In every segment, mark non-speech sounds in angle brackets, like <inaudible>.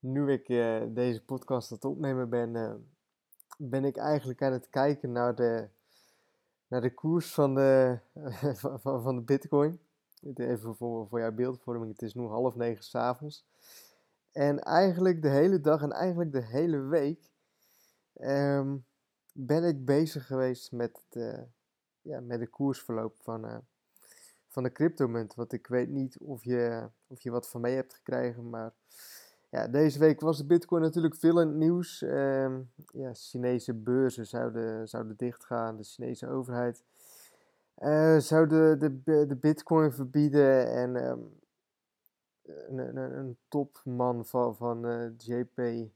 nu ik uh, deze podcast aan het opnemen ben, uh, ben ik eigenlijk aan het kijken naar de, naar de koers van de, <laughs> van, van de Bitcoin. Even voor, voor jouw beeldvorming, het is nu half negen s'avonds. En eigenlijk de hele dag en eigenlijk de hele week um, ben ik bezig geweest met, de, ja, met de koersverloop van, uh, van de cryptomunt. Want ik weet niet of je, of je wat van mee hebt gekregen, maar ja, deze week was de Bitcoin natuurlijk veel in het nieuws. Uh, ja, Chinese beurzen zouden, zouden dichtgaan. De Chinese overheid uh, zou de, de, de Bitcoin verbieden. En um, een, een, een, topman van, van eh, JP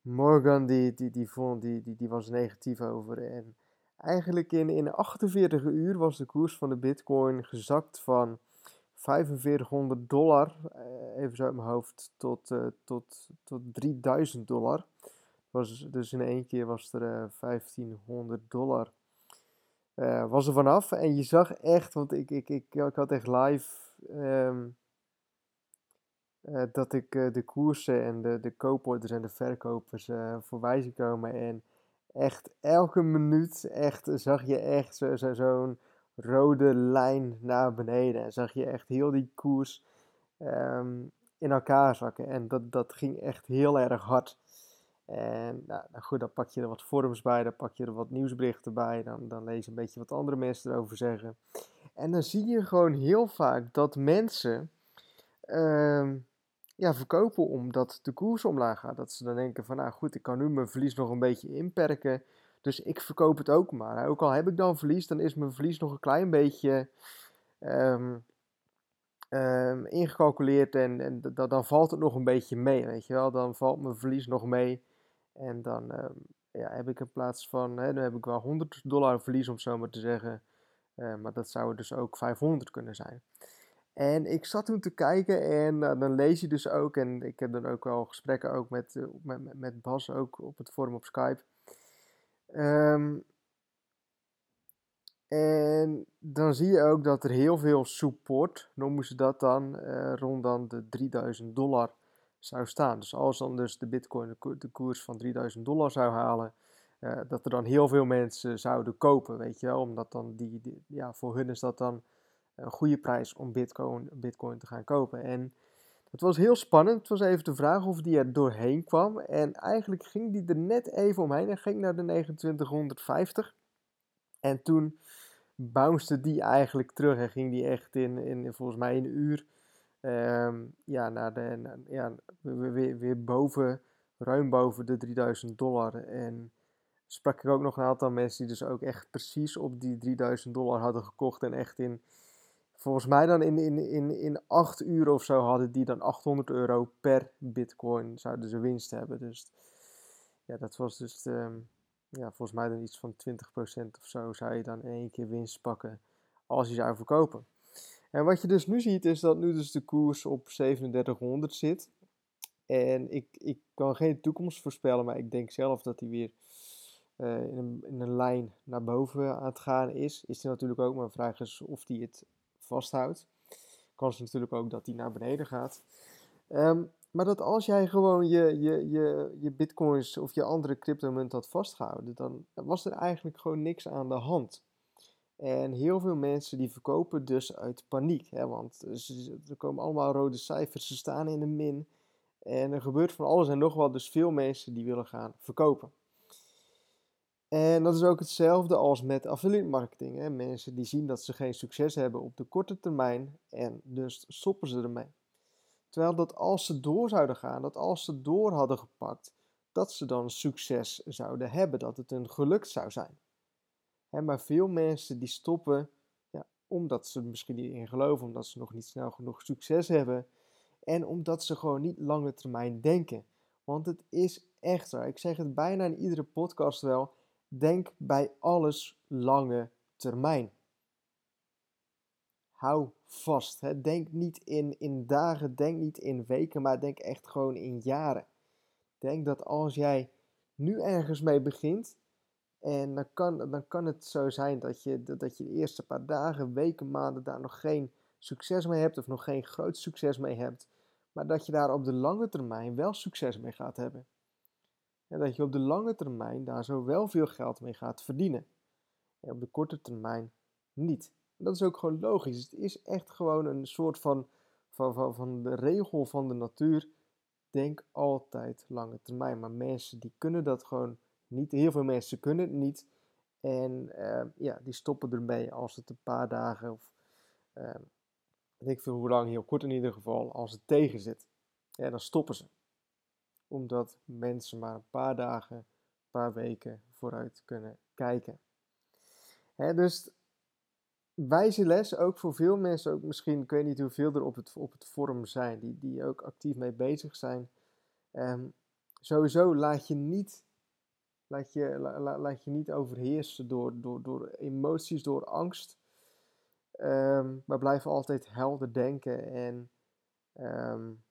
Morgan, die, die, die, vond, die, die, die was negatief over. En eigenlijk in, in 48 uur was de koers van de Bitcoin gezakt van 4500 dollar, eh, even zo uit mijn hoofd, tot, uh, tot, tot 3000 dollar. Was, dus in één keer was er uh, eh, 1500 dollar. was er vanaf en je zag echt, want ik, ik, ik, ik had echt live um, dat ik de koersen en de, de kooporders en de verkopers voorbij zie komen. En echt elke minuut echt, zag je echt zo'n zo, zo rode lijn naar beneden. En zag je echt heel die koers ehm, in elkaar zakken. En dat, dat ging echt heel erg hard. En nou, nou, goed, dan pak je er wat forums bij, dan pak je er wat nieuwsberichten bij, dan, dan lees je een beetje wat andere mensen erover zeggen. En dan zie je gewoon heel vaak dat mensen uh, ja, verkopen omdat de koers omlaag gaat. Dat ze dan denken van, nou goed, ik kan nu mijn verlies nog een beetje inperken. Dus ik verkoop het ook maar. Ook al heb ik dan verlies, dan is mijn verlies nog een klein beetje um, um, ingecalculeerd en, en dan valt het nog een beetje mee, weet je wel. Dan valt mijn verlies nog mee en dan um, ja, heb ik in plaats van, hè, dan heb ik wel 100 dollar verlies om zo maar te zeggen. Uh, maar dat zou dus ook 500 kunnen zijn. En ik zat toen te kijken en uh, dan lees je dus ook, en ik heb dan ook wel gesprekken ook met, uh, met, Bas ook op het forum op Skype. En dan zie je ook dat er heel veel support, noemen ze dat dan, uh, rond dan de 3000 dollar zou staan. Dus als dan dus de bitcoin de, koers van 3000 dollar zou halen, uh, dat er dan heel veel mensen zouden kopen, weet je wel. Omdat dan die, die, ja, voor hun is dat dan een goede prijs om bitcoin, bitcoin te gaan kopen. En het was heel spannend. Het was even de vraag of die er doorheen kwam. En eigenlijk ging die er net even omheen en ging naar de 2950. En toen bounced die eigenlijk terug en ging die echt in, in volgens mij een uur um, ja, naar de, ja, weer, weer boven, ruim boven de 3000 dollar. En sprak ik ook nog een aantal mensen die dus ook echt precies op die 3000 dollar hadden gekocht en echt in volgens mij dan in, in, in, in 8 uur of zo hadden die dan 800 euro per bitcoin zouden ze winst hebben. Dus ja, dat was dus um, ja, volgens mij dan iets van 20% of zo zou je dan één keer winst pakken als je zou verkopen. En wat je dus nu ziet is dat nu dus de koers op 3700 zit. En ik, ik kan geen toekomst voorspellen, maar ik denk zelf dat hij weer uh, in, een, in een lijn naar boven aan het gaan is. Is hij natuurlijk ook, maar vraag is of hij het vasthoudt. Kans natuurlijk ook dat die naar beneden gaat. Um, maar dat als jij gewoon je, je, je, je bitcoins of je andere cryptomunt had vastgehouden, dan was er eigenlijk gewoon niks aan de hand. En heel veel mensen die verkopen dus uit paniek. Hè, want er komen allemaal rode cijfers, ze staan in de min. En er gebeurt van alles en nog wat. Dus veel mensen die willen gaan verkopen. En dat is ook hetzelfde als met affiliate marketing. Hè. Mensen die zien dat ze geen succes hebben op de korte termijn en dus stoppen ze ermee. Terwijl dat als ze door zouden gaan, dat als ze door hadden gepakt, dat ze dan succes zouden hebben, dat het een gelukt zou zijn. Maar veel mensen die stoppen ja, omdat ze misschien niet in geloven, omdat ze nog niet snel genoeg succes hebben en omdat ze gewoon niet lange termijn denken. Want het is echt zo. Ik zeg het bijna in iedere podcast wel Denk bij alles lange termijn. Hou vast. Hè. Denk niet in, in dagen, denk niet in weken, maar denk echt gewoon in jaren. Denk dat als jij nu ergens mee begint, en dan kan, dan kan het zo zijn dat je, dat je de eerste paar dagen, weken, maanden daar nog geen succes mee hebt, of nog geen groot succes mee hebt. maar dat je daar op de lange termijn wel succes mee gaat hebben. En dat je op de lange termijn daar zo wel veel geld mee gaat verdienen. En op de korte termijn niet. Dat is ook gewoon logisch. Het is echt gewoon een soort van, van, van, van de regel van de natuur. Denk altijd lange termijn. Maar mensen die kunnen dat gewoon niet. Heel veel mensen kunnen het niet. En uh, ja, die stoppen ermee als het een paar dagen of uh, ik veel hoe lang, heel kort in ieder geval, als het tegen zit. Ja, dan stoppen ze. Omdat mensen maar een paar dagen, een paar weken vooruit kunnen kijken. Hè, dus wijze les, ook voor veel mensen, ook misschien, ik weet niet hoeveel er op het, op het forum zijn, die, die ook actief mee bezig zijn. Um, sowieso laat je niet, laat je, laat je niet overheersen door, door, door emoties, door angst. Um, maar blijf altijd helder denken en um,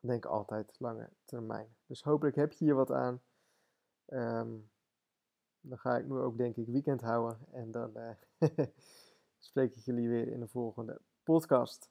denk altijd lange termijn. Dus hopelijk heb je hier wat aan. Dan ga ik nu ook denk ik weekend houden en dan uh, <laughs> spreek ik jullie weer in de volgende podcast.